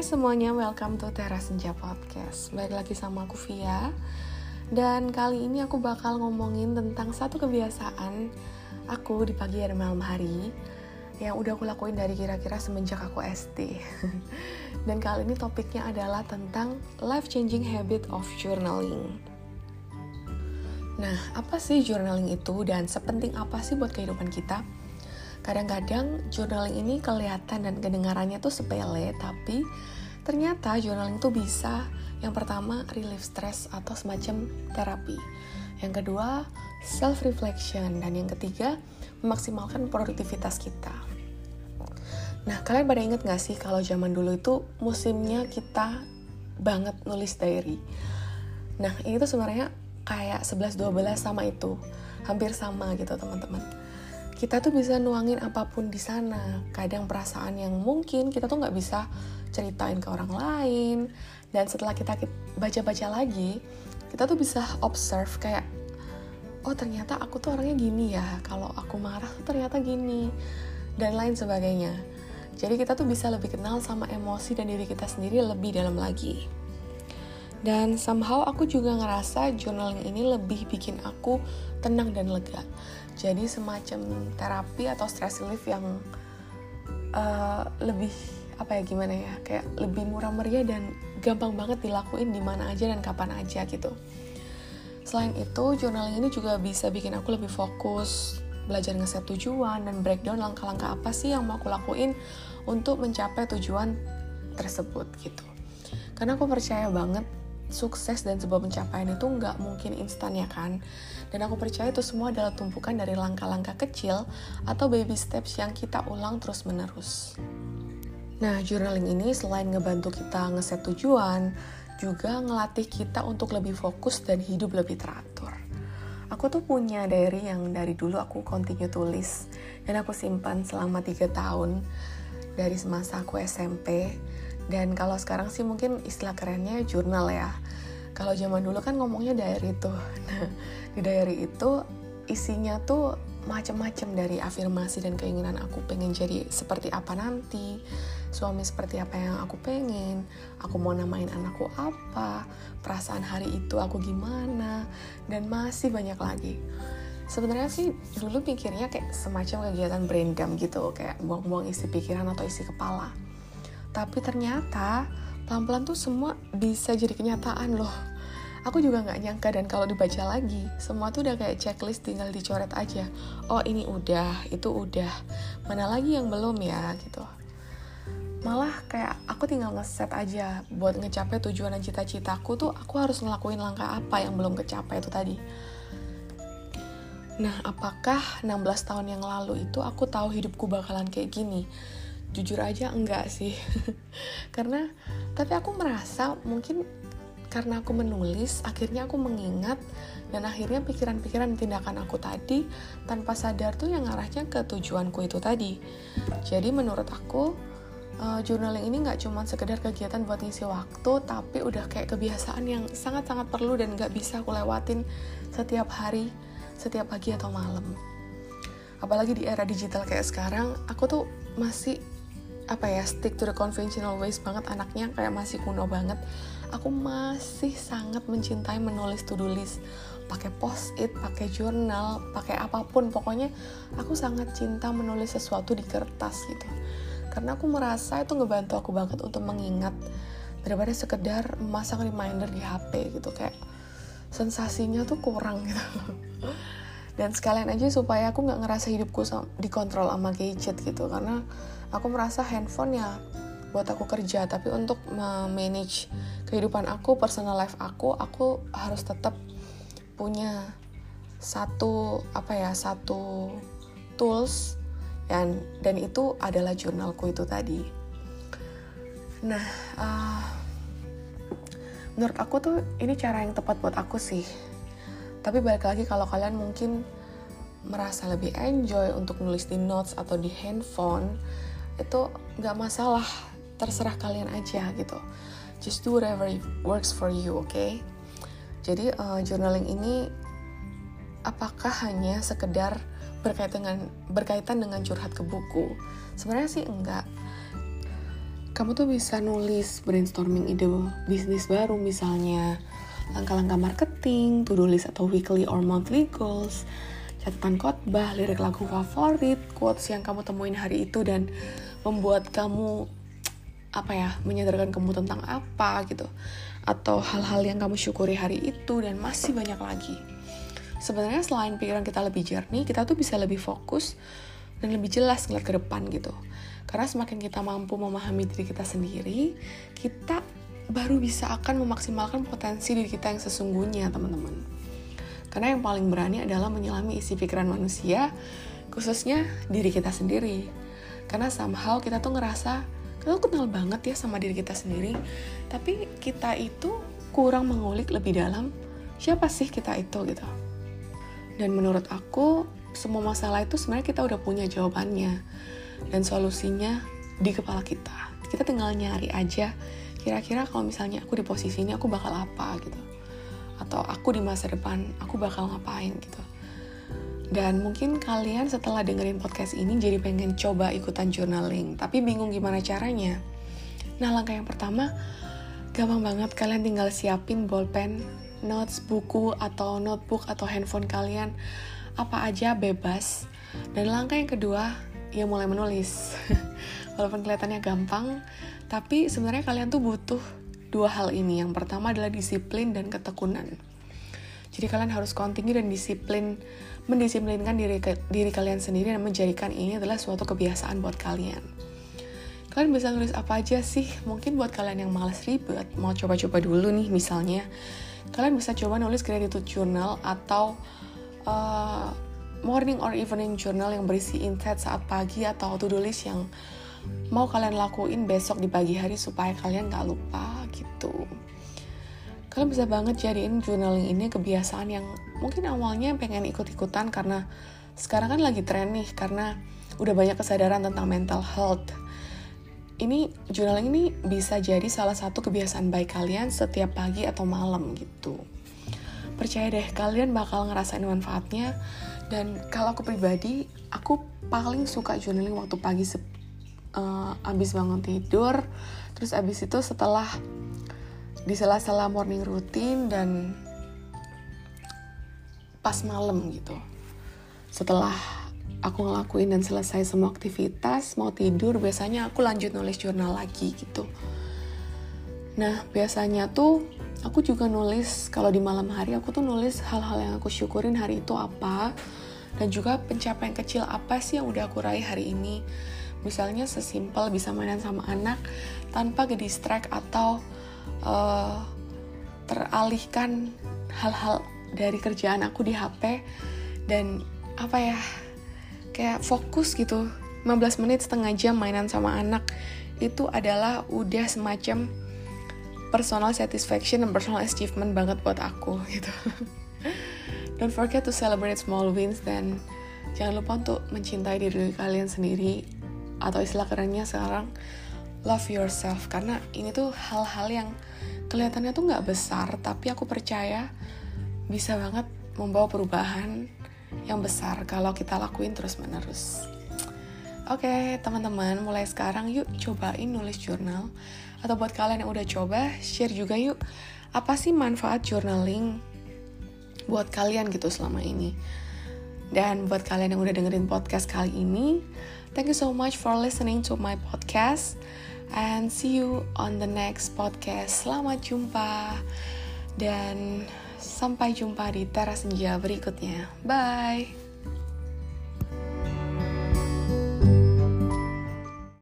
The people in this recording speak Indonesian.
Hai semuanya, welcome to Tera Senja Podcast. Balik lagi sama aku Via. Dan kali ini aku bakal ngomongin tentang satu kebiasaan Aku di pagi dan malam hari Yang udah aku lakuin dari kira-kira semenjak aku SD Dan kali ini topiknya adalah tentang Life Changing Habit of Journaling. Nah, apa sih journaling itu dan sepenting apa sih buat kehidupan kita? Kadang-kadang journaling ini kelihatan dan kedengarannya tuh sepele tapi ternyata journaling tuh bisa. Yang pertama relief stress atau semacam terapi. Yang kedua self reflection dan yang ketiga memaksimalkan produktivitas kita. Nah kalian pada inget gak sih kalau zaman dulu itu musimnya kita banget nulis diary? Nah ini tuh sebenarnya kayak 11-12 sama itu. Hampir sama gitu teman-teman kita tuh bisa nuangin apa pun di sana. Kadang perasaan yang mungkin kita tuh nggak bisa ceritain ke orang lain. Dan setelah kita baca-baca lagi, kita tuh bisa observe kayak, oh ternyata aku tuh orangnya gini ya. Kalau aku marah tuh ternyata gini. Dan lain sebagainya. Jadi kita tuh bisa lebih kenal sama emosi dan diri kita sendiri lebih dalam lagi. Dan somehow aku juga ngerasa journaling ini lebih bikin aku tenang dan lega. Jadi semacam terapi atau stress relief yang uh, lebih apa ya gimana ya kayak lebih murah meriah dan gampang banget dilakuin di mana aja dan kapan aja gitu. Selain itu journaling ini juga bisa bikin aku lebih fokus belajar ngeset tujuan dan breakdown langkah-langkah apa sih yang mau aku lakuin untuk mencapai tujuan tersebut gitu. Karena aku percaya banget sukses dan sebuah pencapaian itu nggak mungkin instan ya kan? Dan aku percaya itu semua adalah tumpukan dari langkah-langkah kecil atau baby steps yang kita ulang terus menerus nah journaling ini selain ngebantu kita ngeset tujuan juga ngelatih kita untuk lebih fokus dan hidup lebih teratur. Aku tuh punya diary yang dari dulu aku continue tulis dan aku simpan selama 3 tahun dari semasa aku SMP dan kalau sekarang sih mungkin istilah kerennya jurnal ya. Kalau zaman dulu kan ngomongnya diary tuh. Nah, di diary itu isinya tuh macam-macam dari afirmasi dan keinginan aku pengen jadi seperti apa nanti, suami seperti apa yang aku pengen, aku mau namain anakku apa, perasaan hari itu aku gimana, dan masih banyak lagi. Sebenarnya sih dulu pikirnya kayak semacam kegiatan brain dump gitu, kayak buang-buang isi pikiran atau isi kepala tapi ternyata pelan-pelan tuh semua bisa jadi kenyataan loh. Aku juga nggak nyangka dan kalau dibaca lagi semua tuh udah kayak checklist tinggal dicoret aja. Oh ini udah itu udah. Mana lagi yang belum ya gitu. Malah kayak aku tinggal ngeset aja buat ngecapai tujuan dan cita-citaku tuh aku harus ngelakuin langkah apa yang belum kecapai itu tadi. Nah, apakah 16 tahun yang lalu itu aku tahu hidupku bakalan kayak gini? Jujur aja enggak sih. Karena tapi aku merasa mungkin karena aku menulis akhirnya aku mengingat dan akhirnya pikiran-pikiran tindakan aku tadi tanpa sadar tuh yang arahnya ke tujuanku itu tadi. Jadi menurut aku uh, journaling ini nggak cuma sekedar kegiatan buat ngisi waktu tapi udah kayak kebiasaan yang sangat-sangat perlu dan nggak bisa aku lewatin setiap hari setiap pagi atau malam. Apalagi di era digital kayak sekarang aku tuh masih apa ya stick to the conventional ways banget. Anaknya kayak masih kuno banget. Aku masih sangat mencintai menulis to do list. Pakai post it pakai jurnal pakai apa pun. Pokoknya aku sangat cinta menulis sesuatu di kertas gitu. Karena aku merasa itu ngebantu aku banget untuk mengingat daripada sekedar memasang reminder di HP gitu. Kayak sensasinya tuh kurang gitu. Dan sekalian aja supaya aku nggak ngerasa hidupku dikontrol sama gadget gitu. Karena aku merasa handphone ya buat aku kerja tapi untuk manage kehidupan aku personal life aku aku harus tetap punya satu apa ya satu tools dan dan itu adalah jurnalku itu tadi. Nah uh, menurut aku tuh ini cara yang tepat buat aku sih. Tapi balik lagi kalau kalian mungkin merasa lebih enjoy untuk nulis di notes atau di handphone itu nggak masalah terserah kalian aja gitu. Just do whatever works for you oke? Okay? jadi uh, journaling ini apakah hanya sekedar berkaitan dengan berkaitan dengan curhat ke buku? Sebenarnya sih enggak. Kamu tuh bisa nulis brainstorming ide bisnis baru misalnya langkah-langkah marketing, to-do list atau weekly or monthly goals, catatan khotbah, lirik lagu favorit, quotes yang kamu temuin hari itu dan membuat kamu apa ya menyadarkan kamu tentang apa gitu. Atau hal-hal yang kamu syukuri hari itu dan masih banyak lagi. Sebenarnya selain pikiran kita lebih jernih kita tuh bisa lebih fokus dan lebih jelas ngeliat ke depan gitu. Karena semakin kita mampu memahami diri kita sendiri, kita baru bisa akan memaksimalkan potensi diri kita yang sesungguhnya, teman-teman. Karena yang paling berani adalah menyelami isi pikiran manusia, khususnya diri kita sendiri. Karena somehow kita tuh ngerasa, kita tuh kenal banget ya sama diri kita sendiri, tapi kita itu kurang mengulik lebih dalam siapa sih kita itu gitu. Dan menurut aku, semua masalah itu sebenarnya kita udah punya jawabannya dan solusinya di kepala kita. Kita tinggal nyari aja kira-kira kalau misalnya aku di posisi ini aku bakal apa gitu. Atau aku di masa depan aku bakal ngapain gitu. Dan mungkin kalian setelah dengerin podcast ini jadi pengen coba ikutan journaling, tapi bingung gimana caranya. Nah, langkah yang pertama, gampang banget kalian tinggal siapin bolpen, notes, buku, atau notebook, atau handphone kalian. Apa aja bebas. Dan langkah yang kedua, ya mulai menulis. Walaupun kelihatannya gampang, tapi sebenarnya kalian tuh butuh dua hal ini. Yang pertama adalah disiplin dan ketekunan. Jadi kalian harus kontinu dan disiplin, mendisiplinkan diri diri kalian sendiri dan menjadikan ini adalah suatu kebiasaan buat kalian. Kalian bisa nulis apa aja sih? Mungkin buat kalian yang males ribet, mau coba-coba dulu nih misalnya, kalian bisa coba nulis gratitude journal atau uh, morning or evening journal yang berisi insight saat pagi atau to-do list yang mau kalian lakuin besok di pagi hari supaya kalian gak lupa gitu. Kalian bisa banget jadiin journaling ini kebiasaan yang mungkin awalnya pengen ikut-ikutan karena sekarang kan lagi tren nih karena udah banyak kesadaran tentang mental health. Ini journaling ini bisa jadi salah satu kebiasaan baik kalian setiap pagi atau malam gitu. Percaya deh, kalian bakal ngerasain manfaatnya dan kalau aku pribadi aku paling suka journaling waktu pagi uh, abis bangun tidur terus abis itu setelah di sela-sela morning routine dan pas malam gitu. Setelah aku ngelakuin dan selesai semua aktivitas mau tidur biasanya aku lanjut nulis jurnal lagi gitu. Nah biasanya tuh aku juga nulis kalau di malam hari aku tuh nulis hal-hal yang aku syukurin hari itu apa dan juga pencapaian kecil apa sih yang udah aku raih hari ini. Misalnya sesimpel bisa mainan sama anak tanpa ke distract atau uh, teralihkan hal-hal dari kerjaan aku di HP dan apa ya kayak fokus gitu 15 menit setengah jam mainan sama anak itu adalah udah semacam personal satisfaction dan personal achievement banget buat aku gitu. Don't forget to celebrate small wins dan jangan lupa untuk mencintai diri kalian sendiri atau istilah kerennya sekarang love yourself karena ini tuh hal-hal yang kelihatannya tuh nggak besar tapi aku percaya bisa banget membawa perubahan yang besar kalau kita lakuin terus menerus. Oke, okay, teman-teman, mulai sekarang yuk cobain nulis jurnal atau buat kalian yang udah coba, share juga yuk apa sih manfaat journaling buat kalian gitu selama ini. Dan buat kalian yang udah dengerin podcast kali ini, thank you so much for listening to my podcast and see you on the next podcast. Selamat jumpa dan sampai jumpa di teras senja berikutnya. Bye.